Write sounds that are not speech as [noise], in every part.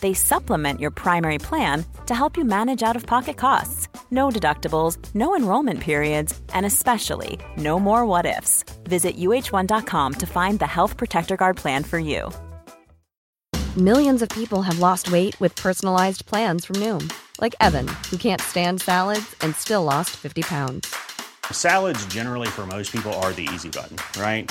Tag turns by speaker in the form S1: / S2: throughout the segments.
S1: they supplement your primary plan to help you manage out of pocket costs. No deductibles, no enrollment periods, and especially no more what ifs. Visit uh1.com to find the Health Protector Guard plan for you.
S2: Millions of people have lost weight with personalized plans from Noom, like Evan, who can't stand salads and still lost 50 pounds.
S3: Salads, generally, for most people, are the easy button, right?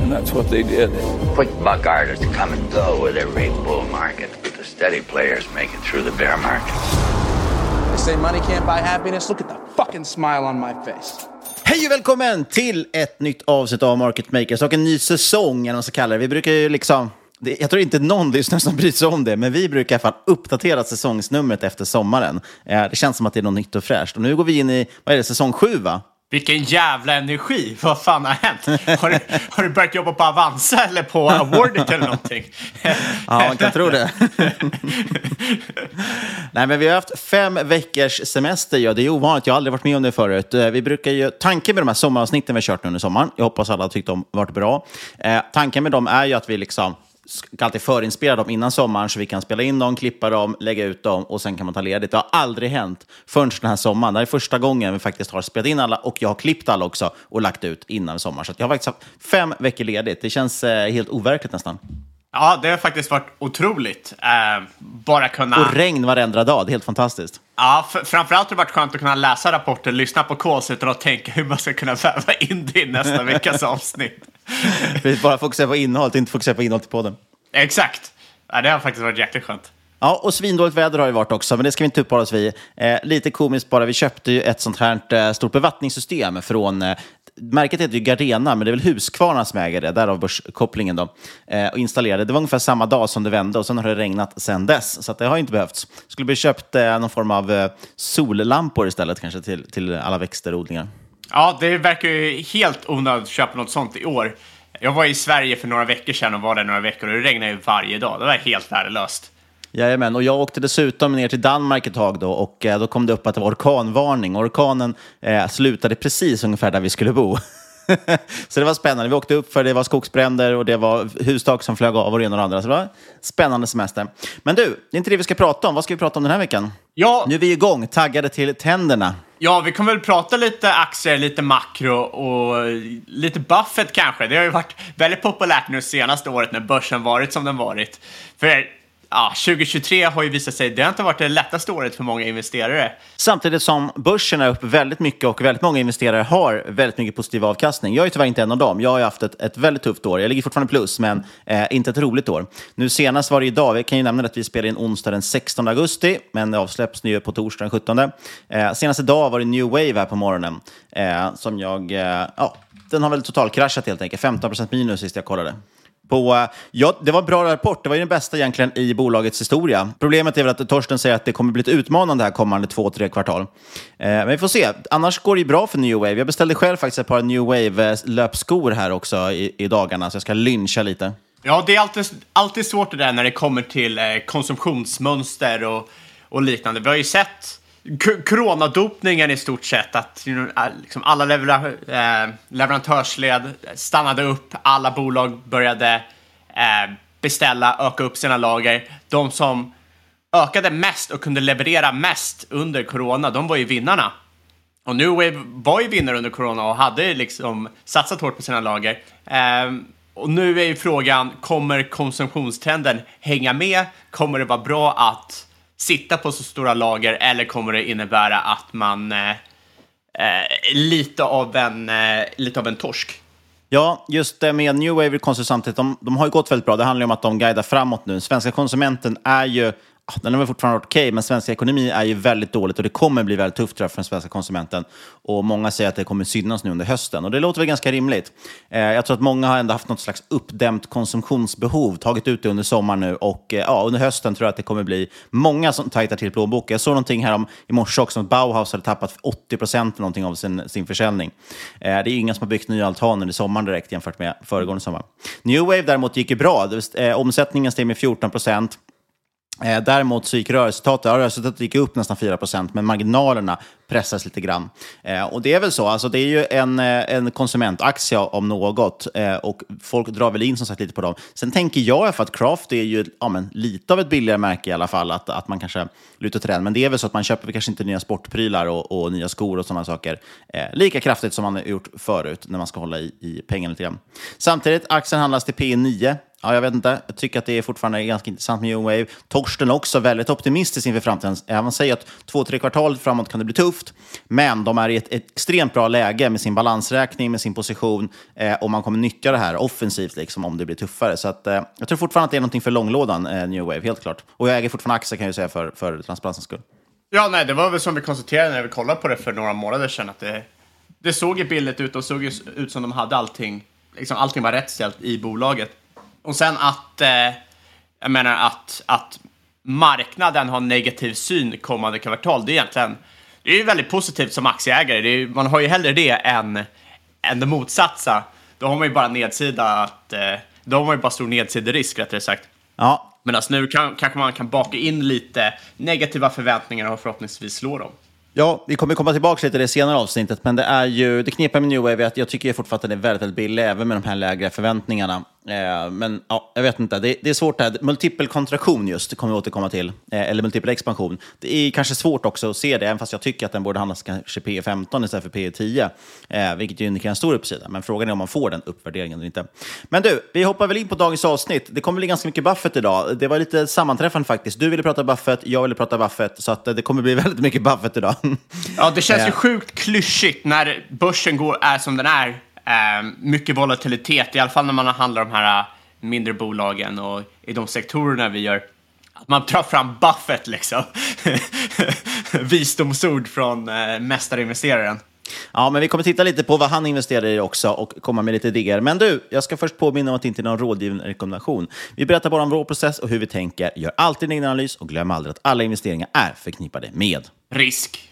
S4: And that's what they did.
S5: Quick buck artists come and go with every bull market, but the steady players make it through the bear market.
S6: They say money can't buy happiness. Look at the fucking smile on my face.
S7: Hej och välkommen till ett nytt avsnitt av Market Makers och en ny säsong, eller vad man ska kalla det. Vi brukar ju liksom jag tror inte någon lyssnare som bryr sig om det, men vi brukar i alla fall uppdatera säsongsnumret efter sommaren. Eh, det känns som att det är något nytt och fräscht. Och nu går vi in i, vad är det, säsong sju va?
S8: Vilken jävla energi! [laughs] Vad fan har hänt? Har du, har du börjat jobba på Avanza eller på Awardit eller någonting? [laughs]
S7: ja, man kan tro det. [laughs] Nej, men vi har haft fem veckors semester. Ja, det är ovanligt. Jag har aldrig varit med om det förut. Eh, vi brukar ju, tanken med de här sommaravsnitten vi har kört under sommaren, jag hoppas alla har tyckt de varit bra. Eh, tanken med dem är ju att vi liksom ska alltid förinspela dem innan sommaren så vi kan spela in dem, klippa dem, lägga ut dem och sen kan man ta ledigt. Det har aldrig hänt förrän den här sommaren. Det här är första gången vi faktiskt har spelat in alla och jag har klippt alla också och lagt ut innan sommaren. Så jag har faktiskt haft fem veckor ledigt. Det känns eh, helt overkligt nästan.
S8: Ja, det har faktiskt varit otroligt. Eh, bara kunna...
S7: Och regn varenda dag, det är helt fantastiskt.
S8: Ja, framförallt har det varit skönt att kunna läsa rapporten, lyssna på calls utan att tänka hur man ska kunna [laughs] väva in det i nästa veckas avsnitt. [laughs]
S7: Vi bara fokusera på innehållet, inte fokusera på innehållet i podden.
S8: Exakt. Ja, det har faktiskt varit jäkligt skönt.
S7: Ja, och svindåligt väder har det varit också, men det ska vi inte uppehålla oss vid. Eh, lite komiskt bara, vi köpte ju ett sånt här eh, stort bevattningssystem från eh, Märket heter ju Gardena, men det är väl Husqvarna som äger det, därav börskopplingen då. Eh, och installerade. Det var ungefär samma dag som det vände och sen har det regnat sen dess. Så det har inte behövts. Skulle vi köpt eh, någon form av eh, sollampor istället kanske till, till alla växter och odlingar.
S8: Ja, det verkar ju helt onödigt att köpa något sånt i år. Jag var i Sverige för några veckor sedan och var där några veckor och det regnade ju varje dag. Det var helt värdelöst.
S7: Jajamän, och jag åkte dessutom ner till Danmark ett tag då och eh, då kom det upp att det var orkanvarning. Orkanen eh, slutade precis ungefär där vi skulle bo. [laughs] [laughs] så det var spännande. Vi åkte upp för det var skogsbränder och det var hustak som flög av och det ena och det andra. Så det var spännande semester. Men du, det är inte det vi ska prata om. Vad ska vi prata om den här veckan?
S8: Ja.
S7: Nu är vi igång, taggade till tänderna.
S8: Ja, vi kommer väl prata lite aktier, lite makro och lite Buffett kanske. Det har ju varit väldigt populärt nu senaste året när börsen varit som den varit. För ja, 2023 har ju visat sig, det har inte varit det lättaste året för många investerare.
S7: Samtidigt som börsen är upp väldigt mycket och väldigt många investerare har väldigt mycket positiv avkastning. Jag är tyvärr inte en av dem. Jag har haft ett, ett väldigt tufft år. Jag ligger fortfarande plus, men eh, inte ett roligt år. Nu senast var det idag, vi kan ju nämna att vi spelar in onsdag den 16 augusti, men det avsläpps nu på torsdag den 17. Eh, senast idag var det New Wave här på morgonen, eh, som jag, eh, ja, den har väl totalkraschat helt enkelt. 15% minus sist jag kollade. På, ja, det var en bra rapport. Det var ju den bästa egentligen i bolagets historia. Problemet är väl att Torsten säger att det kommer bli ett utmanande här kommande två, tre kvartal. Eh, men vi får se. Annars går det ju bra för New Wave. Jag beställde själv faktiskt ett par New Wave-löpskor här också i, i dagarna, så jag ska lyncha lite.
S8: Ja, det är alltid, alltid svårt det där när det kommer till eh, konsumtionsmönster och, och liknande. Vi har ju sett coronadopningen i stort sett, att liksom alla lever eh, leverantörsled stannade upp, alla bolag började eh, beställa, öka upp sina lager. De som ökade mest och kunde leverera mest under corona, de var ju vinnarna. Och New Wave var ju vinnare under corona och hade liksom satsat hårt på sina lager. Eh, och nu är ju frågan, kommer konsumtionstrenden hänga med? Kommer det vara bra att sitta på så stora lager eller kommer det innebära att man eh, eh, lite, av en, eh, lite av en torsk?
S7: Ja, just det med New Wave konstigt samtidigt. De, de har ju gått väldigt bra. Det handlar ju om att de guidar framåt nu. Svenska konsumenten är ju den har väl fortfarande varit okej, okay, men svensk ekonomi är ju väldigt dåligt och det kommer bli väldigt tufft för den svenska konsumenten. Och många säger att det kommer synas nu under hösten och det låter väl ganska rimligt. Eh, jag tror att många har ändå haft något slags uppdämt konsumtionsbehov, tagit ut det under sommaren nu och eh, ja, under hösten tror jag att det kommer bli många som tajtar till plånboken. Jag såg någonting här om, i morse också, att Bauhaus hade tappat 80 procent av sin, sin försäljning. Eh, det är inga som har byggt nya altaner i sommaren direkt jämfört med föregående sommar. New Wave däremot gick ju bra. Eh, omsättningen steg med 14 procent. Eh, däremot så gick rörelseresultatet, ja, rörelseresultatet gick upp nästan 4% men marginalerna pressas lite grann. Eh, och det är väl så, alltså det är ju en, eh, en konsumentaktie om något eh, och folk drar väl in som sagt lite på dem. Sen tänker jag för att Craft är ju ja, men, lite av ett billigare märke i alla fall, att, att man kanske lutar till den. Men det är väl så att man köper kanske inte nya sportprylar och, och nya skor och sådana saker eh, lika kraftigt som man har gjort förut när man ska hålla i, i pengarna lite grann. Samtidigt, aktien handlas till P 9 Ja, jag vet inte. Jag tycker att det är fortfarande ganska intressant med New Wave. Torsten är också väldigt optimistisk inför framtiden. Han säger att två, tre kvartal framåt kan det bli tufft, men de är i ett, ett extremt bra läge med sin balansräkning, med sin position eh, och man kommer nyttja det här offensivt liksom, om det blir tuffare. Så att, eh, jag tror fortfarande att det är någonting för långlådan, eh, New Wave, helt klart. Och jag äger fortfarande aktier kan jag säga för, för transparensens skull.
S8: Ja, nej, det var väl som vi konstaterade när vi kollade på det för några månader sedan, att det, det såg ju billigt ut och såg ut som de hade allting, liksom allting var rätt ställt i bolaget. Och sen att, eh, jag menar att, att marknaden har negativ syn kommande kvartal, det är egentligen, det är ju väldigt positivt som aktieägare. Är, man har ju hellre det än, än det motsatta. Då har man ju bara nedsida att, eh, då har man ju bara stor nedsiderisk rättare sagt.
S7: Ja.
S8: Medan nu kan, kanske man kan baka in lite negativa förväntningar och förhoppningsvis slå dem.
S7: Ja, vi kommer komma tillbaka lite till det senare avsnittet, men det är ju det knepiga med New Wave är att jag tycker fortfarande att den är väldigt, väldigt billig, även med de här lägre förväntningarna. Eh, men ja, jag vet inte, det, det är svårt här. Multipel kontraktion just, kommer vi återkomma till, eh, eller multipel expansion. Det är kanske svårt också att se det, även fast jag tycker att den borde handlas kanske P 15 istället för P 10, eh, vilket ju indikerar en stor uppsida. Men frågan är om man får den uppvärderingen eller inte. Men du, vi hoppar väl in på dagens avsnitt. Det kommer bli ganska mycket Buffett idag. Det var lite sammanträffande faktiskt. Du ville prata Buffett, jag ville prata Buffett, så att det kommer bli [laughs] väldigt mycket Buffett idag.
S8: Ja, det känns ju sjukt klyschigt när börsen går, är som den är eh, mycket volatilitet, i alla fall när man handlar de här eh, mindre bolagen och i de sektorerna vi gör. Att man drar fram Buffett liksom. [laughs] Visdomsord från eh, mästarinvesteraren.
S7: Ja, men vi kommer titta lite på vad han investerar i också och komma med lite idéer. Men du, jag ska först påminna om att det inte är någon rådgivande rekommendation. Vi berättar bara om vår process och hur vi tänker. Gör alltid en egen analys och glöm aldrig att alla investeringar är förknippade med
S8: risk.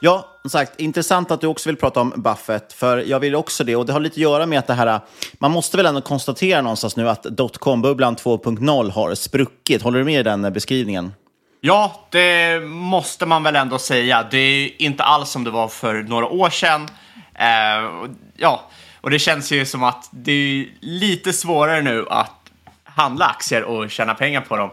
S7: Ja, som sagt, intressant att du också vill prata om Buffett, för jag vill också det. Och det har lite att göra med att det här, man måste väl ändå konstatera någonstans nu att dotcom-bubblan 2.0 har spruckit. Håller du med i den eh, beskrivningen?
S8: Ja, det måste man väl ändå säga. Det är inte alls som det var för några år sedan. Eh, ja, och det känns ju som att det är lite svårare nu att handla aktier och tjäna pengar på dem.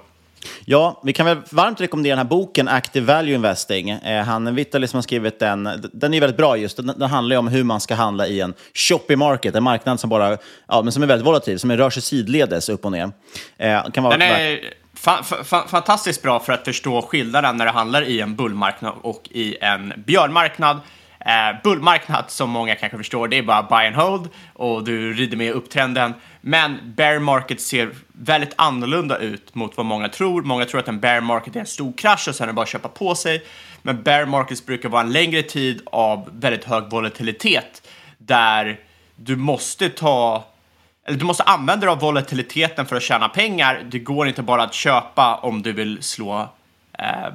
S7: Ja, vi kan väl varmt rekommendera den här boken Active Value Investing. Eh, han Vitali som har skrivit den, den är väldigt bra just. Den, den handlar om hur man ska handla i en choppy market, en marknad som bara, ja, men som är väldigt volatil, som rör sig sidledes upp och ner. Eh, kan vara
S8: den är fa fa fantastiskt bra för att förstå skillnaden när det handlar i en bullmarknad och i en björnmarknad. Eh, bullmarknad, som många kanske förstår, det är bara buy and hold och du rider med upptrenden. Men bear market ser väldigt annorlunda ut mot vad många tror. Många tror att en bear market är en stor krasch och sen är det bara att köpa på sig. Men bear markets brukar vara en längre tid av väldigt hög volatilitet där du måste ta eller du måste använda dig av volatiliteten för att tjäna pengar. Det går inte bara att köpa om du vill slå Eh,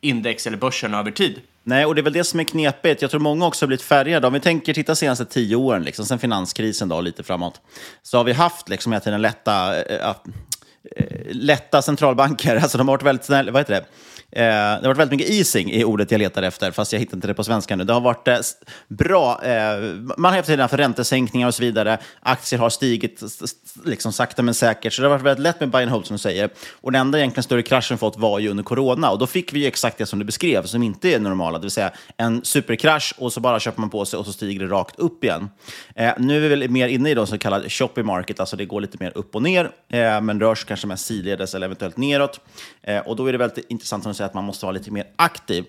S8: index eller börsen över tid.
S7: Nej, och det är väl det som är knepigt. Jag tror många också har blivit färgade. Om vi tänker, titta senaste tio åren, liksom, sen finanskrisen då, lite framåt, så har vi haft liksom hela tiden lätta, äh, äh, lätta centralbanker. [laughs] Alltså de har varit väldigt snälla, vad heter det? Eh, det har varit väldigt mycket easing i ordet jag letar efter, fast jag hittar inte det på svenska nu. Det har varit eh, bra. Eh, man har hela haft räntesänkningar och så vidare. Aktier har stigit liksom sakta men säkert, så det har varit väldigt lätt med buy and hold som du säger. Och den enda egentligen större kraschen fått var ju under corona. Och då fick vi exakt det som du beskrev, som inte är normala, det vill säga en superkrasch och så bara köper man på sig och så stiger det rakt upp igen. Eh, nu är vi väl mer inne i då så kallad shopping market, alltså det går lite mer upp och ner, eh, men rör sig kanske mest sidledes eller eventuellt neråt. Eh, och då är det väldigt intressant som du säger, säga att man måste vara lite mer aktiv.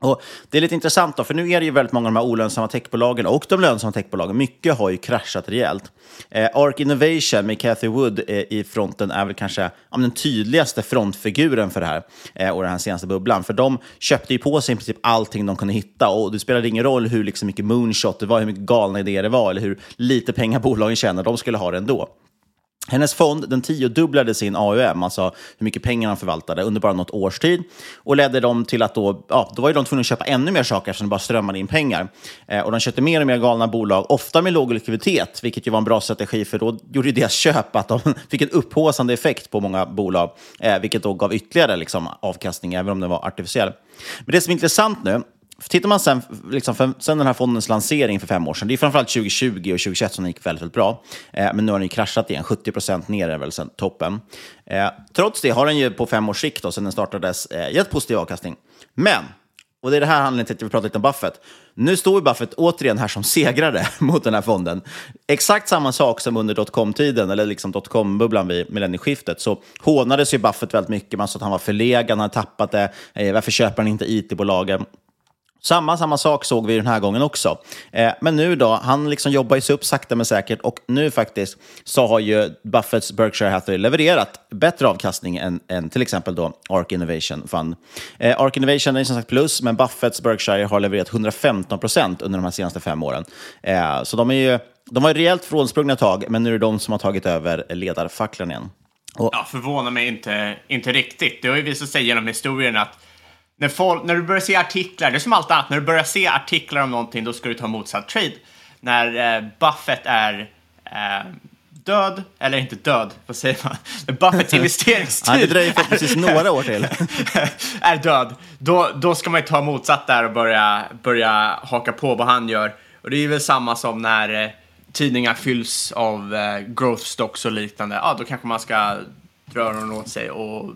S7: Och det är lite intressant, då, för nu är det ju väldigt många av de här olönsamma techbolagen och de lönsamma techbolagen. Mycket har ju kraschat rejält. Eh, Arc Innovation med Cathy Wood eh, i fronten är väl kanske ja, den tydligaste frontfiguren för det här eh, och den här senaste bubblan. För de köpte ju på sig i princip allting de kunde hitta och det spelade ingen roll hur liksom mycket moonshot det var, hur mycket galna idéer det var eller hur lite pengar bolagen tjänar, de skulle ha det ändå. Hennes fond den tiodubblade sin AUM, alltså hur mycket pengar de förvaltade, under bara något års tid och ledde dem till att då, ja, då var ju de tvungna att köpa ännu mer saker eftersom det bara strömmade in pengar. Eh, och de köpte mer och mer galna bolag, ofta med låg likviditet, vilket ju var en bra strategi för då gjorde deras köp att de [laughs] fick en upphåsande effekt på många bolag, eh, vilket då gav ytterligare liksom, avkastning, även om den var artificiell. Men det som är intressant nu, Tittar man sen, liksom för, sen den här fondens lansering för fem år sedan, det är framförallt 2020 och 2021 som den gick väldigt, väldigt bra. Eh, men nu har den ju kraschat igen, 70 procent ner är väl sen toppen. Eh, trots det har den ju på fem års sikt, då, sen den startades, eh, gett positiv avkastning. Men, och det är det här anledningen till att vi pratar lite om Buffett. Nu står ju Buffett återigen här som segrare [laughs] mot den här fonden. Exakt samma sak som under dotcom-tiden, eller liksom dotcom-bubblan vid millennieskiftet, så hånades ju Buffett väldigt mycket. Man sa att han var förlegad, han hade tappat det. Eh, varför köper han inte it-bolagen? Samma, samma sak såg vi den här gången också. Eh, men nu då, han liksom jobbar sig upp sakta men säkert och nu faktiskt så har ju Buffetts Berkshire Hathaway levererat bättre avkastning än, än till exempel då Ark Innovation Fund. Eh, Ark Innovation är som sagt plus, men Buffetts Berkshire har levererat 115 procent under de här senaste fem åren. Eh, så de är ju de var rejält frånsprungna ett tag, men nu är det de som har tagit över ledarfacklan igen.
S8: Och... Ja, förvånar mig inte, inte riktigt. Det har ju visat sig genom historien att när, folk, när du börjar se artiklar, det är som allt annat, när du börjar se artiklar om någonting då ska du ta motsatt trade. När eh, Buffett är eh, död, eller inte död, vad säger man? [laughs] När Buffetts [laughs] investeringstid...
S7: ja, det dröjer precis några år till. [laughs]
S8: är död, då, då ska man ju ta motsatt där och börja, börja haka på vad han gör. Och det är väl samma som när eh, tidningar fylls av eh, growth stocks och liknande. Ja, då kanske man ska dra öronen åt sig och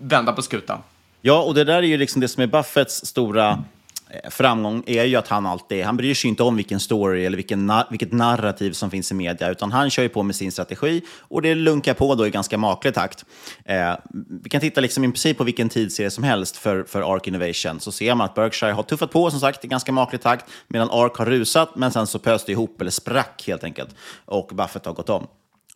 S8: vända på skutan.
S7: Ja, och det där är ju liksom det som är Buffetts stora eh, framgång är ju att han alltid, han bryr sig inte om vilken story eller vilken, vilket narrativ som finns i media, utan han kör ju på med sin strategi och det lunkar på då i ganska maklig takt. Eh, vi kan titta liksom i princip på vilken tidsserie som helst för, för Ark Innovation, så ser man att Berkshire har tuffat på som sagt i ganska maklig takt, medan Ark har rusat, men sen så pöste ihop, eller sprack helt enkelt, och Buffett har gått om.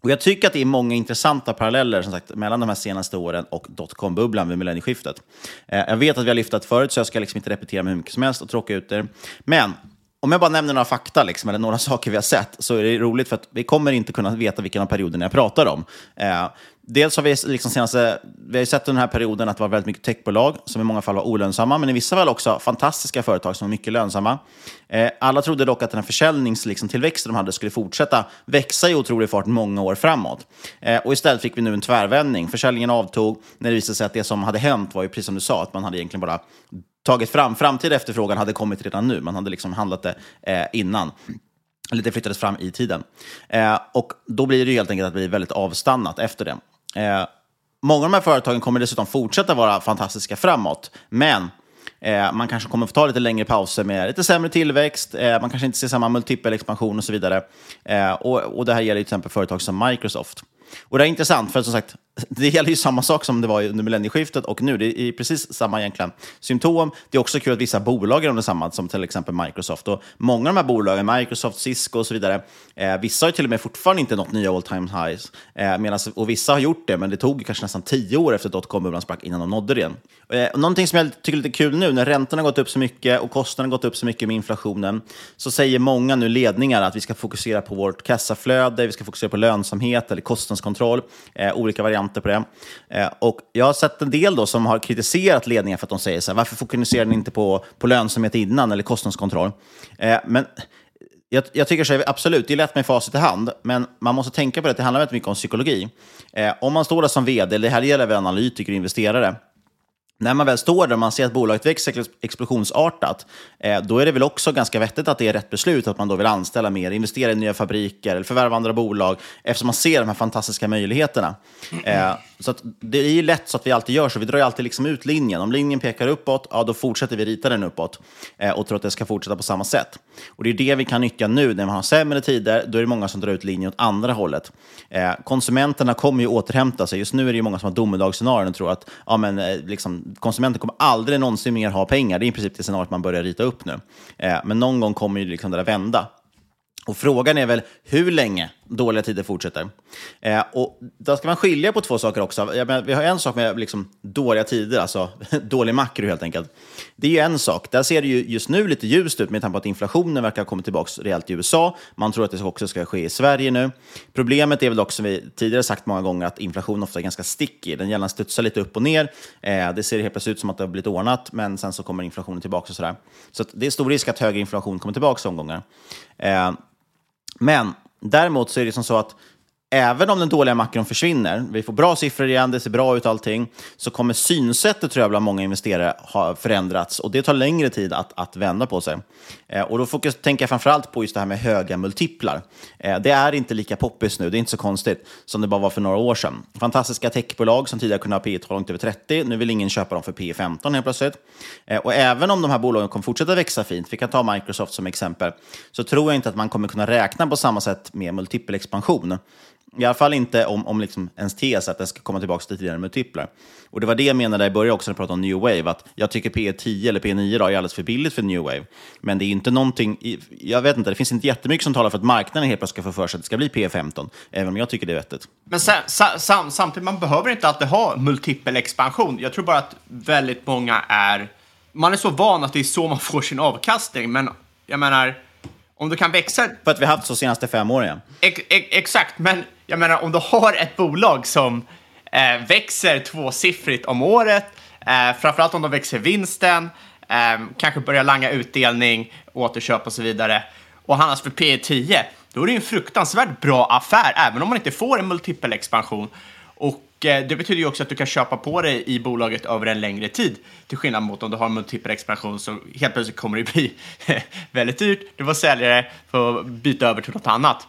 S7: Och jag tycker att det är många intressanta paralleller som sagt, mellan de här senaste åren och dotcom-bubblan vid millennieskiftet. Eh, jag vet att vi har lyftat förut, så jag ska liksom inte repetera mig hur mycket som helst och tråka ut er. Men om jag bara nämner några fakta, liksom, eller några [laughs] saker vi har sett, så är det roligt för att vi kommer inte kunna veta vilken av perioderna jag pratar om. Eh, dels har vi liksom senaste, vi har sett den här perioden att det var väldigt mycket techbolag som i många fall var olönsamma, men i vissa fall också fantastiska företag som var mycket lönsamma. Eh, alla trodde dock att den här försäljningstillväxten liksom, de hade skulle fortsätta växa i otrolig fart många år framåt. Eh, och istället fick vi nu en tvärvändning. Försäljningen avtog när det visade sig att det som hade hänt var ju precis som du sa, att man hade egentligen bara tagit fram. Framtida efterfrågan hade kommit redan nu. Man hade liksom handlat det eh, innan. Eller det flyttades fram i tiden. Eh, och då blir det ju helt enkelt att det blir väldigt avstannat efter det. Eh, många av de här företagen kommer dessutom fortsätta vara fantastiska framåt. Men Eh, man kanske kommer få ta lite längre pauser med lite sämre tillväxt, eh, man kanske inte ser samma multipelexpansion och så vidare. Eh, och, och det här gäller till exempel företag som Microsoft. Och det är intressant, för som sagt, det gäller ju samma sak som det var under millennieskiftet och nu. Det är precis samma egentligen symptom. Det är också kul att vissa bolag är detsamma, som till exempel Microsoft. Och många av de här bolagen, Microsoft, Cisco och så vidare, eh, vissa har till och med fortfarande inte nått nya all time highs. Eh, medans, och vissa har gjort det, men det tog kanske nästan tio år efter dotcom-bubblan sprack innan de nådde det igen. Eh, någonting som jag tycker är lite kul nu, när räntorna har gått upp så mycket och kostnaderna har gått upp så mycket med inflationen, så säger många nu ledningar att vi ska fokusera på vårt kassaflöde, vi ska fokusera på lönsamhet eller kostnadskontroll, eh, olika varianter på det. Eh, och jag har sett en del då som har kritiserat ledningen för att de säger så här, varför fokuserar ni inte på, på lönsamhet innan eller kostnadskontroll? Eh, men jag, jag, tycker så här, absolut, det är lätt med facit i hand, men man måste tänka på det, det handlar väldigt mycket om psykologi. Eh, om man står där som vd, eller det här gäller väl analytiker och investerare, när man väl står där och man ser att bolaget växer explosionsartat, eh, då är det väl också ganska vettigt att det är rätt beslut att man då vill anställa mer, investera i nya fabriker eller förvärva andra bolag, eftersom man ser de här fantastiska möjligheterna. Eh, så det är ju lätt så att vi alltid gör så, vi drar ju alltid liksom ut linjen. Om linjen pekar uppåt, ja då fortsätter vi rita den uppåt eh, och tror att det ska fortsätta på samma sätt. Och det är det vi kan nyttja nu, när man har sämre tider, då är det många som drar ut linjen åt andra hållet. Eh, konsumenterna kommer ju återhämta sig, just nu är det ju många som har domedagsscenarion och tror att ja, men, liksom, konsumenten kommer aldrig någonsin mer ha pengar. Det är i princip det scenariot man börjar rita upp nu. Eh, men någon gång kommer ju liksom det där vända. Och frågan är väl hur länge dåliga tider fortsätter. Eh, och då ska man skilja på två saker också. Menar, vi har en sak med liksom, dåliga tider, alltså [laughs] dålig makro helt enkelt. Det är ju en sak. Där ser det ju just nu lite ljust ut med tanke på att inflationen verkar ha kommit tillbaka rejält i USA. Man tror att det också ska ske i Sverige nu. Problemet är väl också, som vi tidigare sagt många gånger, att inflation ofta är ganska stickig. Den gärna studsar lite upp och ner. Eh, det ser helt plötsligt ut som att det har blivit ordnat, men sen så kommer inflationen tillbaka och sådär. Så det är stor risk att högre inflation kommer tillbaka omgångar. Eh, men däremot så är det som så att även om den dåliga makron försvinner, vi får bra siffror igen, det ser bra ut allting, så kommer synsättet tror jag bland många investerare ha förändrats och det tar längre tid att, att vända på sig. Eh, och då fokus, tänker jag framförallt på just det här med höga multiplar. Eh, det är inte lika poppis nu, det är inte så konstigt som det bara var för några år sedan. Fantastiska techbolag som tidigare kunde ha P tal långt över 30, nu vill ingen köpa dem för P 15 helt plötsligt. Eh, och även om de här bolagen kommer fortsätta växa fint, vi kan ta Microsoft som exempel, så tror jag inte att man kommer kunna räkna på samma sätt med multipelexpansion. I alla fall inte om, om liksom ens tes att det ska komma tillbaka till tidigare multiplar. Och det var det jag menade i början också när jag pratade om New Wave, att jag tycker P10 eller P9 då är alldeles för billigt för New Wave. Men det är inte någonting, jag vet inte, det finns inte jättemycket som talar för att marknaden helt plötsligt ska få för sig att det ska bli P15, även om jag tycker det är vettigt.
S8: Men sam, sam, samtidigt, man behöver inte alltid ha multipel expansion. Jag tror bara att väldigt många är, man är så van att det är så man får sin avkastning, men jag menar, om du kan växa...
S7: För att vi har haft så senaste fem åren.
S8: Ex, ex, exakt, men jag menar om du har ett bolag som eh, växer tvåsiffrigt om året, eh, framförallt om de växer vinsten, eh, kanske börjar langa utdelning, återköp och så vidare, och handlas för P 10, då är det en fruktansvärt bra affär, även om man inte får en multipel expansion. Och eh, det betyder ju också att du kan köpa på dig i bolaget över en längre tid. Till skillnad mot om du har en multipel expansion så helt plötsligt kommer det bli [laughs] väldigt dyrt. Du får sälja det för att byta över till något annat.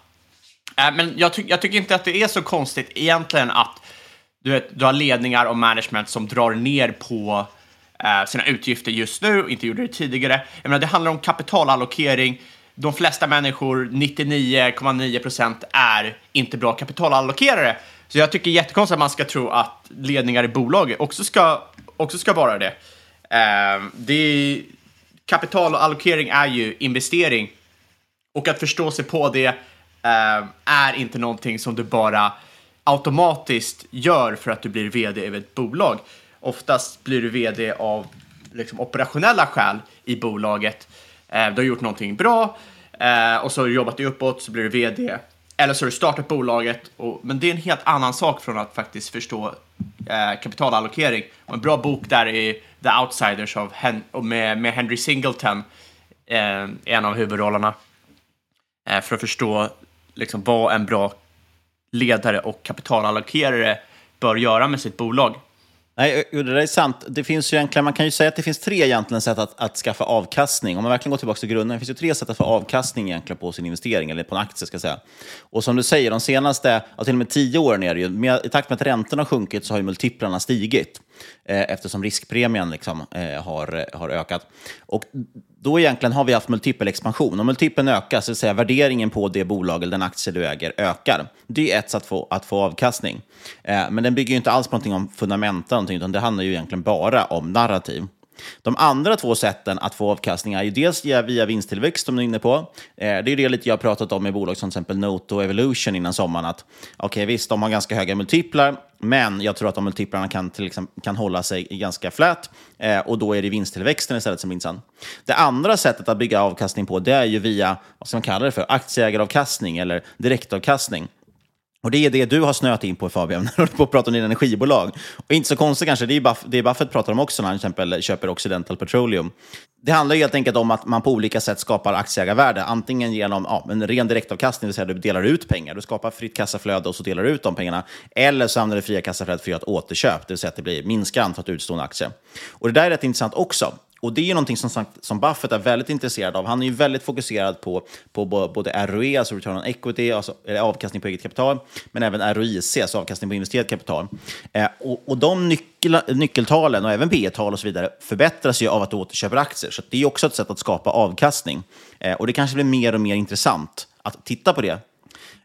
S8: Äh, men jag, ty jag, tycker inte att det är så konstigt egentligen att du, vet, du har ledningar och management som drar ner på eh, sina utgifter just nu, och inte gjorde det tidigare. Jag menar, det handlar om kapitalallokering. De flesta människor, 99,9 procent, är inte bra kapitalallokerare. Så jag tycker jättekonstigt att man ska tro att ledningar i bolag också ska, också ska vara det. Eh, det kapitalallokering är ju investering och att förstå sig på det Ehm, är inte någonting som du bara automatiskt gör för att du blir vd över ett bolag. Oftast blir du vd av liksom, operationella skäl i bolaget. Ehm, du har gjort någonting bra ehm, och så har du jobbat dig uppåt så blir du vd. Eller så har du startat bolaget, och, men det är en helt annan sak från att faktiskt förstå eh, kapitalallokering. Och en bra bok där är The Outsiders av Hen med, med Henry Singleton, en av huvudrollerna. Eh, för att förstå liksom vad en bra ledare och kapitalallokerare bör göra med sitt bolag.
S7: Nej, det där är sant. Det finns ju egentligen, man kan ju säga att det finns tre egentligen sätt att, att skaffa avkastning. Om man verkligen går tillbaka till grunden, det finns ju tre sätt att få avkastning egentligen på sin investering, eller på en aktie ska jag säga. Och som du säger, de senaste, ja, till och med tio åren är det ju, med, i takt med att räntorna har sjunkit så har ju multiplarna stigit. Eh, eftersom riskpremien liksom, eh, har, har ökat. Och då egentligen har vi haft multipelexpansion. Om multipeln ökar, så vill säga värderingen på det bolag eller den aktie du äger ökar. Det är ett sätt att få, att få avkastning. Eh, men den bygger ju inte alls på någonting om fundamenta, någonting, utan det handlar ju egentligen bara om narrativ. De andra två sätten att få avkastning är ju dels via vinsttillväxt, som du är inne på. Eh, det är det lite jag har pratat om i bolag som till exempel Note och Evolution innan sommaren. Att okej, okay, visst, de har ganska höga multiplar, men jag tror att de multiplarna kan, till exempel, kan hålla sig ganska flat eh, och då är det vinsttillväxten istället som är intressant. Det andra sättet att bygga avkastning på det är ju via, vad ska man kalla det för, aktieägaravkastning eller direktavkastning. Och det är det du har snöat in på Fabian, [laughs] när du håller på att prata om dina energibolag. Och inte så konstigt kanske, det är Buff det Buffett pratar om också när han till exempel köper Occidental Petroleum. Det handlar helt enkelt om att man på olika sätt skapar aktieägarvärde. Antingen genom ja, en ren direktavkastning, det vill säga du delar ut pengar. Du skapar fritt kassaflöde och så delar du ut de pengarna. Eller så använder du fria kassaflödet för att göra ett återköp, det vill säga att det blir minskar antalet utstående aktier. Och det där är rätt intressant också. Och det är ju någonting som, som Buffett är väldigt intresserad av. Han är ju väldigt fokuserad på, på både ROE, alltså return on equity, alltså avkastning på eget kapital, men även ROIC, alltså avkastning på investerat kapital. Eh, och, och de nyckel, nyckeltalen och även P tal och så vidare förbättras ju av att du återköper aktier. Så det är också ett sätt att skapa avkastning. Eh, och det kanske blir mer och mer intressant att titta på det.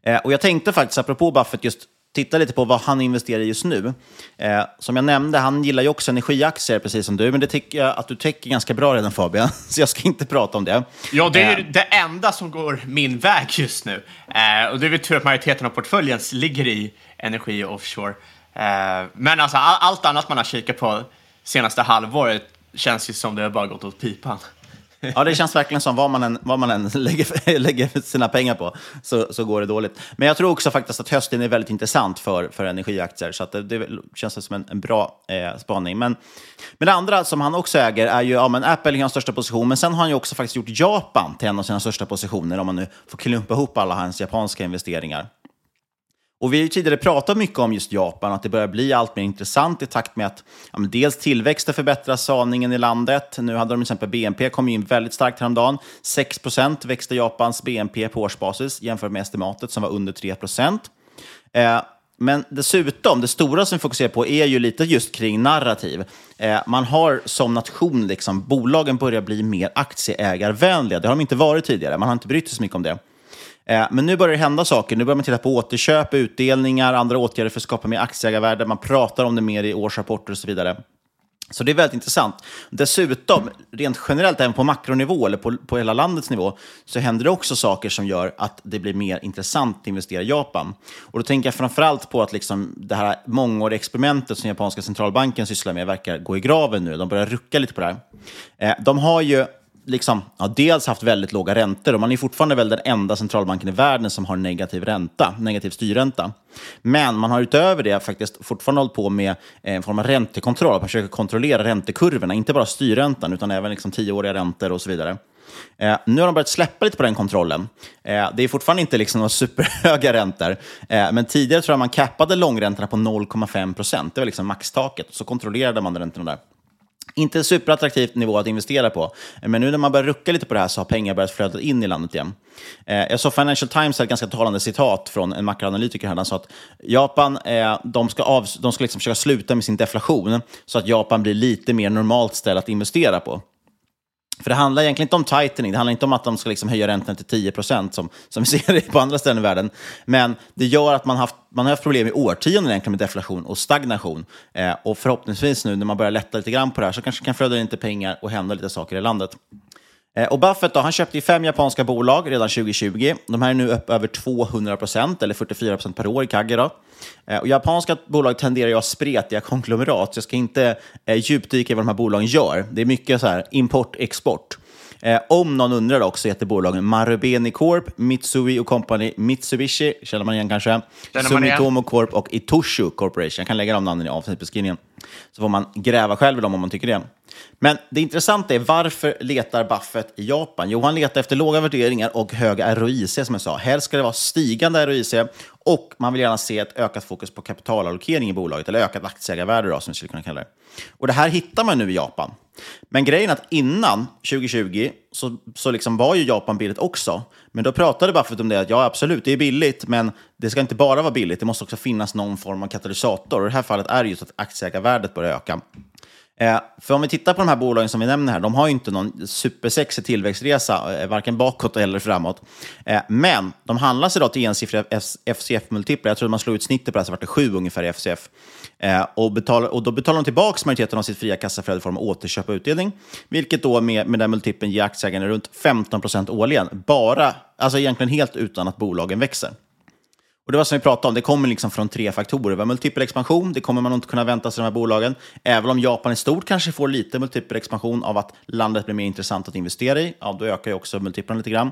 S7: Eh, och jag tänkte faktiskt, apropå Buffett, just titta lite på vad han investerar i just nu. Eh, som jag nämnde, han gillar ju också energiaktier, precis som du, men det tycker jag att du täcker ganska bra redan Fabian, [laughs] så jag ska inte prata om det.
S8: Ja, det är eh. det enda som går min väg just nu. Eh, och det är väl tur att majoriteten av portföljen ligger i energi och offshore. Eh, men alltså, all, allt annat man har kikat på senaste halvåret känns ju som det har bara gått åt pipan.
S7: Ja, det känns verkligen som vad man än, vad man än [laughs] lägger, [laughs] lägger sina pengar på så, så går det dåligt. Men jag tror också faktiskt att hösten är väldigt intressant för, för energiaktier, så att det, det känns som en, en bra eh, spaning. Men, men det andra som han också äger är ju, ja men Apple är hans största position, men sen har han ju också faktiskt gjort Japan till en av sina största positioner, om man nu får klumpa ihop alla hans japanska investeringar. Och vi har ju tidigare pratat mycket om just Japan, att det börjar bli allt mer intressant i takt med att ja, dels tillväxten förbättras, saningen i landet. Nu hade de till exempel BNP kom in väldigt starkt häromdagen. 6% växte Japans BNP på årsbasis jämfört med estimatet som var under 3 eh, men dessutom, det stora som vi fokuserar på är ju lite just kring narrativ. Eh, man har som nation, liksom, bolagen börjar bli mer aktieägarvänliga. Det har de inte varit tidigare. Man har inte brytt sig så mycket om det. Eh, men nu börjar det hända saker. Nu börjar man titta på återköp, utdelningar, andra åtgärder för att skapa mer aktieägarvärde. Man pratar om det mer i årsrapporter och så vidare. Så det är väldigt intressant. Dessutom, rent generellt, även på makronivå eller på, på hela landets nivå, så händer det också saker som gör att det blir mer intressant att investera i Japan. Och då tänker jag framförallt på att liksom det här mångåriga experimentet som japanska centralbanken sysslar med verkar gå i graven nu. De börjar rucka lite på det här. Eh, de har ju liksom, ja, dels haft väldigt låga räntor och man är fortfarande väl den enda centralbanken i världen som har negativ ränta, negativ styrränta. Men man har utöver det faktiskt fortfarande hållit på med eh, en form av räntekontroll. Man försöker kontrollera räntekurvorna, inte bara styrräntan utan även liksom tioåriga räntor och så vidare. Eh, nu har de börjat släppa lite på den kontrollen. Eh, det är fortfarande inte liksom några [laughs] superhöga räntor, eh, men tidigare tror jag man cappade långräntorna på 0,5 procent. Det var liksom maxtaket, så kontrollerade man räntorna där. Inte en superattraktiv nivå att investera på, men nu när man börjar rucka lite på det här så har pengar börjat flöda in i landet igen. Eh, jag såg Financial Times ett ganska talande citat från en makroanalytiker. här, Han sa att Japan eh, de ska, av, de ska liksom försöka sluta med sin deflation så att Japan blir lite mer normalt ställe att investera på. För det handlar egentligen inte om tightening, det handlar inte om att de ska liksom höja räntan till 10 procent som, som vi ser på andra ställen i världen. Men det gör att man, haft, man har haft problem i årtionden egentligen med deflation och stagnation. Eh, och förhoppningsvis nu när man börjar lätta lite grann på det här så kanske kan flöda in lite pengar och hända lite saker i landet. Eh, och Buffett då, han köpte fem japanska bolag redan 2020. De här är nu upp över 200 procent, eller 44 procent per år i Kagge. Eh, och japanska bolag tenderar ju att ha spretiga konglomerat, så jag ska inte eh, djupdyka i vad de här bolagen gör. Det är mycket så här import-export. Eh, om någon undrar också heter bolagen Marubeni Corp, Mitsui och Company, Mitsubishi, känner man igen kanske, Sumitomo Corp och Itoshu Corporation. Jag kan lägga de namnen i avsnittbeskrivningen. Så får man gräva själv i dem om man tycker det. Men det intressanta är varför letar Buffett i Japan? Jo, han letar efter låga värderingar och höga ROIC som jag sa. Helst ska det vara stigande ROIC och man vill gärna se ett ökat fokus på kapitalallokering i bolaget, eller ökat aktieägarvärde då, som vi skulle kunna kalla det. Och det här hittar man nu i Japan. Men grejen är att innan 2020 så, så liksom var ju Japan billigt också. Men då pratade Buffett om det, att ja absolut, det är billigt, men det ska inte bara vara billigt, det måste också finnas någon form av katalysator. Och I det här fallet är det just att aktieägarvärdet börjar öka. Eh, för om vi tittar på de här bolagen som vi nämner här, de har ju inte någon supersexig tillväxtresa, eh, varken bakåt eller framåt. Eh, men de handlas idag till ensiffriga FCF-multiplar. Jag tror att man slog ut snittet på det här så vart det sju ungefär i FCF. Och, betalar, och då betalar de tillbaka majoriteten av sitt fria kassaflöde i form av återköp och utdelning, vilket då med, med den multipeln ger aktieägarna runt 15 procent årligen. Bara, alltså egentligen helt utan att bolagen växer. Och det var som vi pratade om, det kommer liksom från tre faktorer. Vi har multipel expansion, det kommer man inte kunna vänta sig de här bolagen. Även om Japan i stort kanske får lite multipel expansion av att landet blir mer intressant att investera i, ja, då ökar ju också multiplarna lite grann.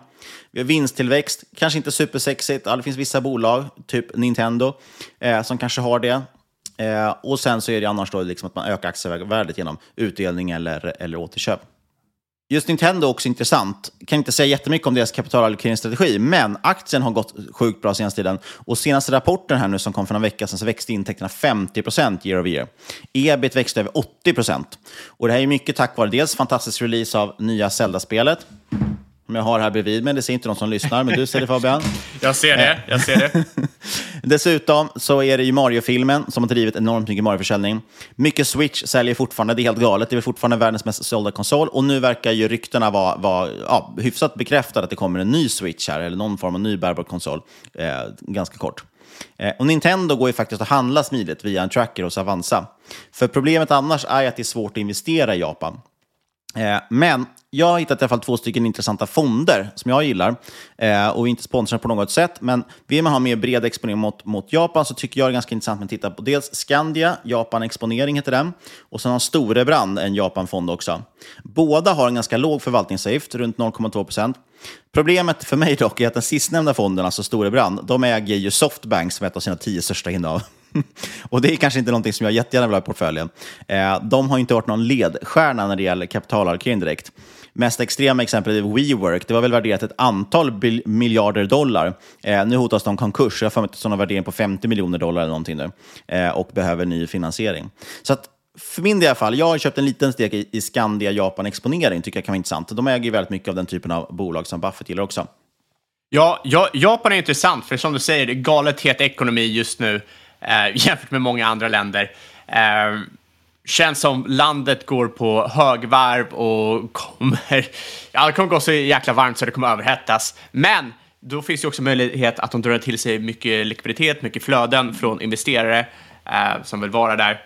S7: Vi har vinsttillväxt, kanske inte supersexigt. Ja, det finns vissa bolag, typ Nintendo, eh, som kanske har det. Eh, och sen så är det annars då liksom att man ökar aktievärdet genom utdelning eller, eller återköp. Just Nintendo är också intressant. Kan inte säga jättemycket om deras kapitalallokeringsstrategi, men aktien har gått sjukt bra senaste tiden. Och senaste rapporten här nu som kom för några vecka sedan så växte intäkterna 50 year over year. Ebit växte över 80 Och det här är mycket tack vare dels fantastisk release av nya Zelda-spelet, som jag har här bredvid mig. Det ser inte de som lyssnar, men du ser det Fabian. [laughs]
S8: Jag ser det, jag ser det. [laughs]
S7: Dessutom så är det ju Mario-filmen som har drivit enormt mycket Mario-försäljning. Mycket Switch säljer fortfarande, det är helt galet. Det är fortfarande världens mest sålda konsol. Och nu verkar ju ryktena vara, vara ja, hyfsat bekräftade att det kommer en ny Switch här, eller någon form av ny bärbar konsol, eh, ganska kort. Eh, och Nintendo går ju faktiskt att handla smidigt via en tracker hos Avanza. För problemet annars är att det är svårt att investera i Japan. Eh, men jag har hittat i alla fall två stycken intressanta fonder som jag gillar. Eh, och vi är inte sponsrade på något sätt, men vill man ha mer bred exponering mot, mot Japan så tycker jag det är ganska intressant att titta på dels Skandia, Japan Exponering heter den, och sen har Storebrand en Japanfond också. Båda har en ganska låg förvaltningsavgift, runt 0,2 procent. Problemet för mig dock är att den sistnämnda fonden, alltså Storebrand, de äger ju Softbank som är ett av sina tio största innehav. [laughs] och det är kanske inte någonting som jag jättegärna vill ha i portföljen. Eh, de har inte varit någon ledstjärna när det gäller kapitalallokering direkt. Mest extrema exemplet är WeWork. Det var väl värderat ett antal miljarder dollar. Eh, nu hotas de konkurs. Jag har för mig att de har värdering på 50 miljoner dollar eller någonting nu. Eh, och behöver ny finansiering. Så att för min del i alla fall, jag har köpt en liten steg i, i Skandia Japan Exponering, tycker jag kan vara intressant. De äger ju väldigt mycket av den typen av bolag som Buffett gillar också.
S8: Ja, ja Japan är intressant, för som du säger, det är galet het ekonomi just nu eh, [laughs] jämfört med många andra länder. Eh, känns som landet går på högvarv och kommer, ja, det kommer gå så jäkla varmt så det kommer överhettas. Men då finns det också möjlighet att de drar till sig mycket likviditet, mycket flöden från investerare eh, som vill vara där.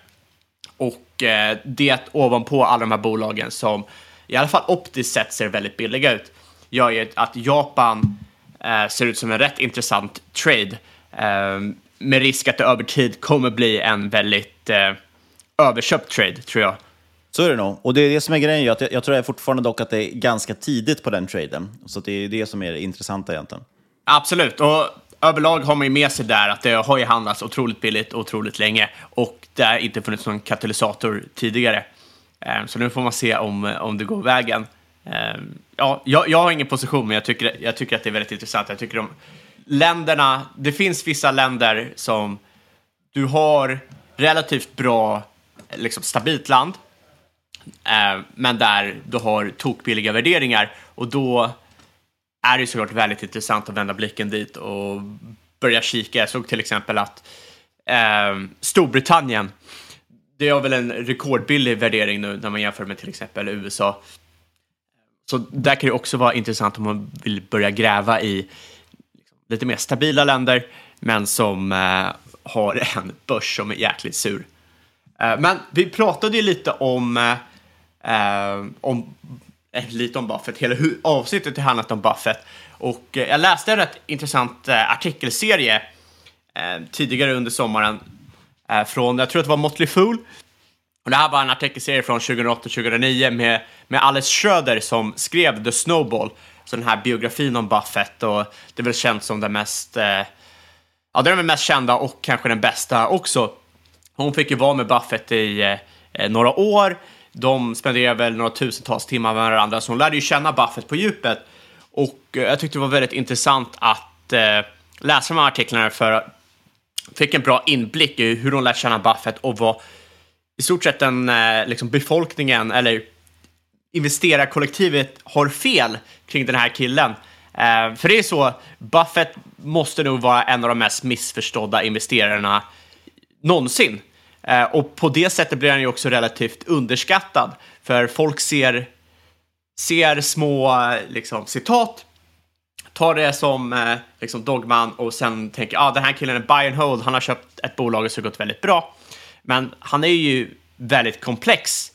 S8: Och eh, det ovanpå alla de här bolagen som i alla fall optiskt sett ser väldigt billiga ut gör ju att Japan eh, ser ut som en rätt intressant trade. Eh, med risk att det över tid kommer bli en väldigt eh, överköpt trade, tror jag.
S7: Så är det nog. Och det är det som är grejen. Jag, jag tror fortfarande dock att det är ganska tidigt på den traden. Så det är det som är det intressanta egentligen.
S8: Absolut. Och överlag har man ju med sig där att det har ju handlats otroligt billigt och otroligt länge. Och det har inte funnits någon katalysator tidigare. Eh, så nu får man se om, om det går vägen. Eh, ja, jag, jag har ingen position, men jag tycker, jag tycker att det är väldigt intressant. Jag tycker de länderna, det finns vissa länder som du har relativt bra, liksom stabilt land, eh, men där du har tokbilliga värderingar och då är det såklart väldigt intressant att vända blicken dit och börja kika. Jag såg till exempel att eh, Storbritannien, det har väl en rekordbillig värdering nu när man jämför med till exempel USA. Så där kan det också vara intressant om man vill börja gräva i liksom, lite mer stabila länder, men som eh, har en börs som är jäkligt sur. Eh, men vi pratade ju lite om, eh, eh om eh, lite om Buffett. Hela avsnittet har handlat om Buffett. Och eh, jag läste en rätt intressant artikelserie tidigare under sommaren från, jag tror att det var Motley Fool. Och det här var en artikelserie från 2008-2009 med, med Alice Schröder som skrev The Snowball, så den här biografin om Buffett och det är väl känt som den mest ja, det är den mest kända och kanske den bästa också. Hon fick ju vara med Buffett i eh, några år De spenderade väl några tusentals timmar med varandra, så hon lärde ju känna Buffett på djupet. Och eh, jag tyckte det var väldigt intressant att eh, läsa de här artiklarna för jag fick en bra inblick i hur hon lärt känna Buffett och vad i stort sett den eh, liksom befolkningen eller investerarkollektivet har fel kring den här killen. Eh, för det är så, Buffett måste nog vara en av de mest missförstådda investerarna någonsin. Eh, och på det sättet blir han ju också relativt underskattad, för folk ser, ser små eh, liksom, citat, tar det som eh, liksom dogman och sen tänker ah, den här killen är buy and hold, han har köpt ett bolag som har gått väldigt bra. Men han är ju väldigt komplex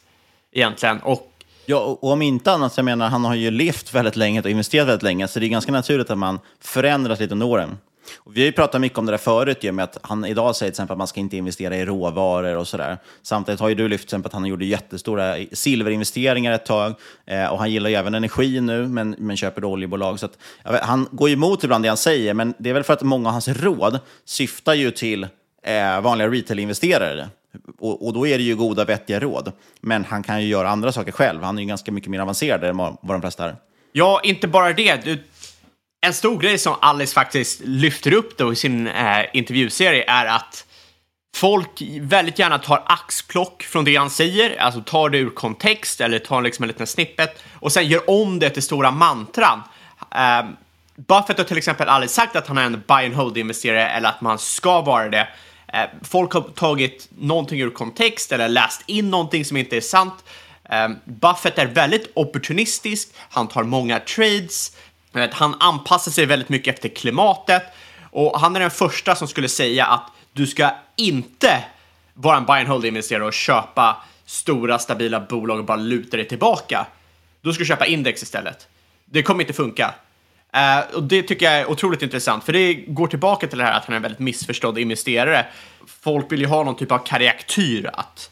S8: egentligen och
S7: Ja, och om inte annat, så jag menar, han har ju levt väldigt länge och investerat väldigt länge, så det är ganska naturligt att man förändras lite under åren. Och vi har ju pratat mycket om det där förut, ju, med att han idag säger till exempel att man ska inte investera i råvaror och sådär. Samtidigt har ju du lyft till exempel att han gjorde jättestora silverinvesteringar ett tag, eh, och han gillar ju även energi nu, men, men köper oljebolag. Så att, vet, han går ju emot ibland det han säger, men det är väl för att många av hans råd syftar ju till eh, vanliga retail-investerare. Och, och, då är det ju goda, vettiga råd. Men han kan ju göra andra saker själv. Han är ju ganska mycket mer avancerad än vad de flesta är.
S8: Ja, inte bara det. Du, en stor grej som Alice faktiskt lyfter upp då i sin eh, intervjuserie är att folk väldigt gärna tar axplock från det han säger, alltså tar det ur kontext eller tar liksom en liten snippet och sen gör om det till stora mantran. Eh, Buffett har till exempel aldrig sagt att han är en buy and hold-investerare eller att man ska vara det. Eh, folk har tagit någonting ur kontext eller läst in någonting som inte är sant. Ehm, Buffett är väldigt opportunistisk, han tar många trades, han anpassar sig väldigt mycket efter klimatet och han är den första som skulle säga att du ska inte vara en buy and hold-investerare och köpa stora stabila bolag och bara luta dig tillbaka. Du ska köpa index istället. Det kommer inte funka. Uh, och det tycker jag är otroligt intressant, för det går tillbaka till det här att han är en väldigt missförstådd investerare. Folk vill ju ha någon typ av karriärtyr att,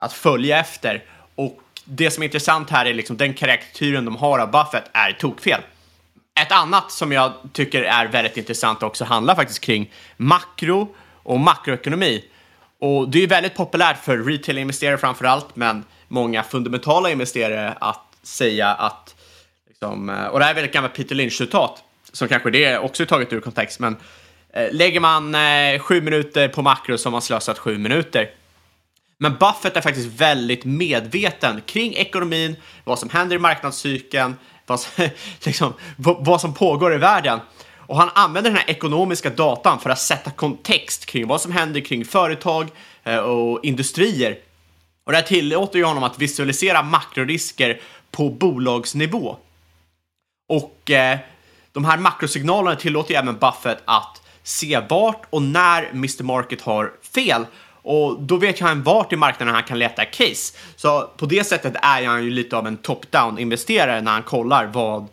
S8: att följa efter. Och det som är intressant här är liksom den karriärtyren de har av Buffett är tokfel. Ett annat som jag tycker är väldigt intressant också handlar faktiskt kring makro och makroekonomi. Och det är väldigt populärt för retail-investerare framför allt, men många fundamentala investerare att säga att liksom, och det här är väl ett gammalt Peter Lynch-citat, som kanske det också är taget ur kontext, men eh, lägger man eh, sju minuter på makro så har man slösat sju minuter. Men Buffett är faktiskt väldigt medveten kring ekonomin, vad som händer i marknadscykeln, [laughs] Liksom, vad som, liksom, vad som pågår i världen. Och han använder den här ekonomiska datan för att sätta kontext kring vad som händer kring företag eh, och industrier. Och det här tillåter ju honom att visualisera makrorisker på bolagsnivå. Och eh, de här makrosignalerna tillåter ju även Buffett att se vart och när Mr. Market har fel. Och då vet ju han vart i marknaden han kan leta case. Så på det sättet är han ju lite av en top-down investerare när han kollar vad,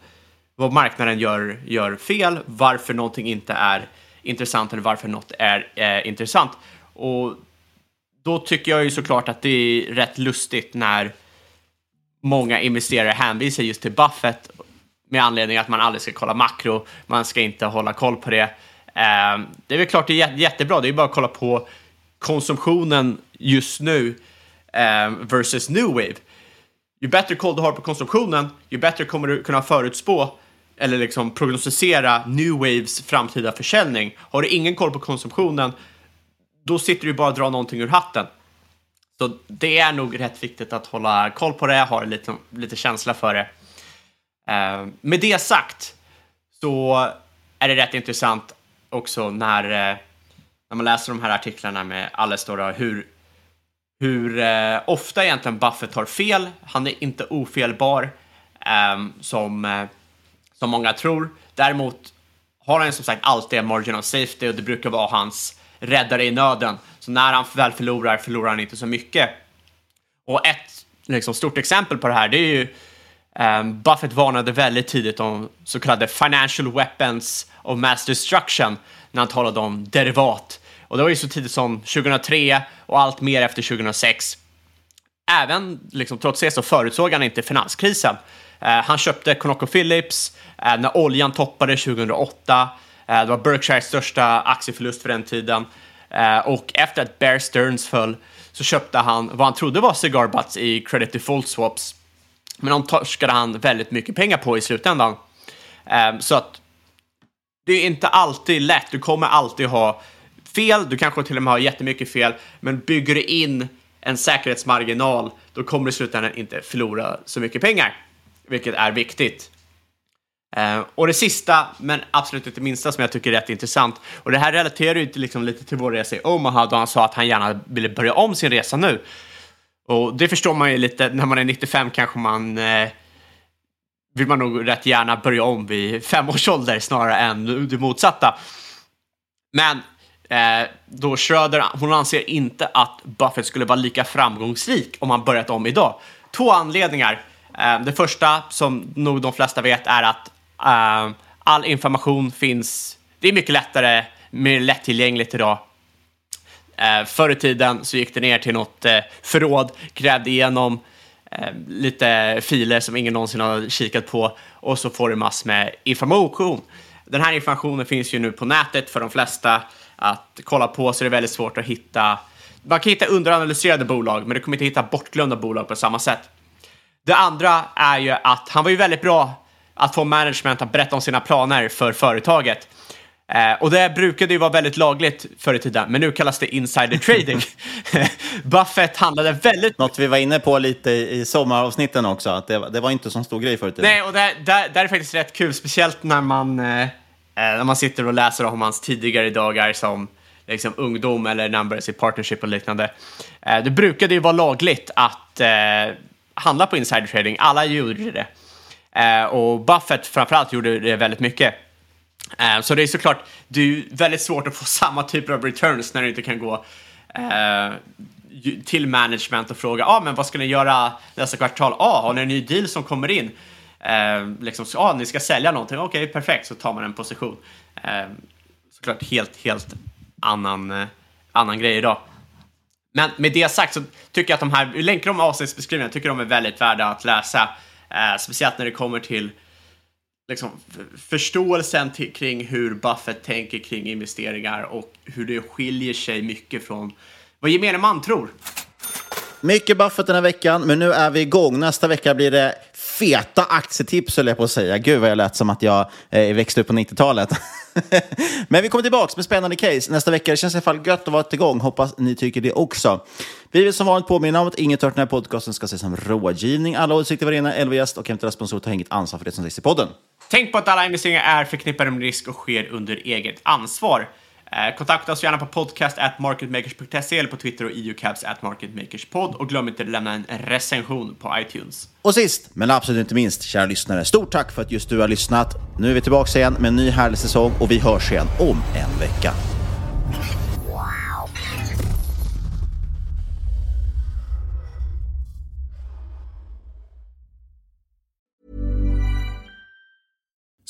S8: vad marknaden gör, gör fel, varför någonting inte är intressant eller varför något är eh, intressant. Och då tycker jag ju såklart att det är rätt lustigt när många investerare hänvisar just till Buffett med anledning att man aldrig ska kolla makro, man ska inte hålla koll på det. Eh, det är väl klart det är jättebra, det är bara att kolla på konsumtionen just nu eh, versus new wave. Ju bättre koll du har på konsumtionen, ju bättre kommer du kunna förutspå eller liksom prognostisera new waves framtida försäljning. Har du ingen koll på konsumtionen, då sitter du bara och drar någonting ur hatten. Så det är nog rätt viktigt att hålla koll på det, ha lite, lite känsla för det. Eh, med det sagt så är det rätt intressant också när, eh, när man läser de här artiklarna med Alice hur, hur eh, ofta egentligen Buffett har fel. Han är inte ofelbar ehm, eh, som, som många tror. Däremot har han som sagt alltid en margin of safety och det brukar vara hans räddare i nöden. Så när han väl förlorar, förlorar han inte så mycket. Och ett liksom, stort exempel på det här, det är ju Um, Buffett varnade väldigt tidigt om så kallade financial weapons of mass destruction när han talade om derivat. Och det var ju så tidigt som 2003 och allt mer efter 2006. Även liksom, trots det så förutsåg han inte finanskrisen. Eh, han köpte ConocoPhillips eh, när oljan toppade 2008. Eh, det var Berkshires största aktieförlust för den tiden. Eh, och efter att Bear Stearns föll så köpte han vad han trodde var cigar butts i credit default swaps. Men de torskade han väldigt mycket pengar på i slutändan. Eh, så att det är inte alltid lätt. Du kommer alltid ha fel. Du kanske till och med har jättemycket fel. Men bygger du in en säkerhetsmarginal, då kommer du i slutändan inte förlora så mycket pengar. Vilket är viktigt. Eh, och det sista, men absolut inte minsta, som jag tycker är rätt intressant. Och det här relaterar ju liksom lite till vår resa i Omaha, då han sa att han gärna ville börja om sin resa nu. Och det förstår man ju lite, när man är 95 kanske man eh, vill man nog rätt gärna börja om vid fem års ålder snarare än det motsatta. Men eh, då Schröder, hon anser inte att Buffett skulle vara lika framgångsrik om han börjat om idag. Två anledningar. Eh, det första, som nog de flesta vet, är att eh, all information finns. Det är mycket lättare, mer lättillgängligt idag. Eh, förr i tiden så gick det ner till något eh, förråd, grävde igenom eh, Eh, lite filer som ingen någonsin har kikat på och så får du massor med information. Den här informationen finns ju nu på nätet för de flesta att kolla på så det är väldigt svårt att hitta. Man kan hitta underanalyserade bolag, men du kommer inte hitta bortglömda bolag på samma sätt. Det andra är ju att han var ju väldigt bra att få management att berätta om sina planer för företaget. Eh, och det brukade ju vara väldigt lagligt förr i tiden, men nu kallas det insider [laughs] trading. [laughs] Buffett handlade väldigt...
S7: Något vi var inne på lite i, sommaravsnitten också, att det, det var inte så stor grej förr i tiden.
S8: Nej, och det, det, det är faktiskt rätt kul, speciellt när man, eh, eh, när man sitter och läser om hans tidigare dagar som liksom, ungdom eller numbers i partnership och liknande. Eh, det brukade ju vara lagligt att eh, handla på insider trading, alla gjorde det. Eh, och Buffett framförallt gjorde det väldigt mycket. Uh, så det är såklart, det är väldigt svårt att få [laughs] samma typer av returns när du inte kan gå uh, till management och fråga, ah, men vad ska ni göra nästa kvartal? Ah, har ni en ny deal som kommer in? Uh, liksom, ah, ni ska sälja någonting, okej, okay, perfekt, så tar man en position. såklart helt, helt annan, annan grej idag. Men med det sagt så tycker jag att de här, vi länkar om avsnittsbeskrivningarna, tycker de är väldigt värda att läsa. speciellt när det kommer till liksom, förståelsen till, kring hur Buffett tänker kring investeringar och hur det skiljer sig mycket från vad gemene man tror.
S7: Mycket Buffett den här veckan, men nu är vi igång. Nästa vecka blir det feta aktietips, höll jag på att säga. Gud vad jag lät som att jag eh, växte upp på 90-talet. [laughs] Men vi kommer tillbaka med spännande case nästa vecka. Det känns i alla fall gött att vara igång. Hoppas ni tycker det också. Vi vill som vanligt påminna om att inget hört den här podcasten ska ses som rådgivning. Alla åsikter var rena, elva gäst och eventuella sponsorer tar inget ansvar för det som sägs i podden.
S8: Tänk på att alla investeringar är förknippade med risk och sker under eget ansvar. Eh, kontakta oss gärna på podcast at marketmakers.se eller på Twitter och eucaps at marketmakerspod och glöm inte att lämna en recension på iTunes.
S7: Och sist, men absolut inte minst, kära lyssnare, stort tack för att just du har lyssnat. Nu är vi tillbaka igen med en ny härlig säsong och vi hörs igen om en vecka.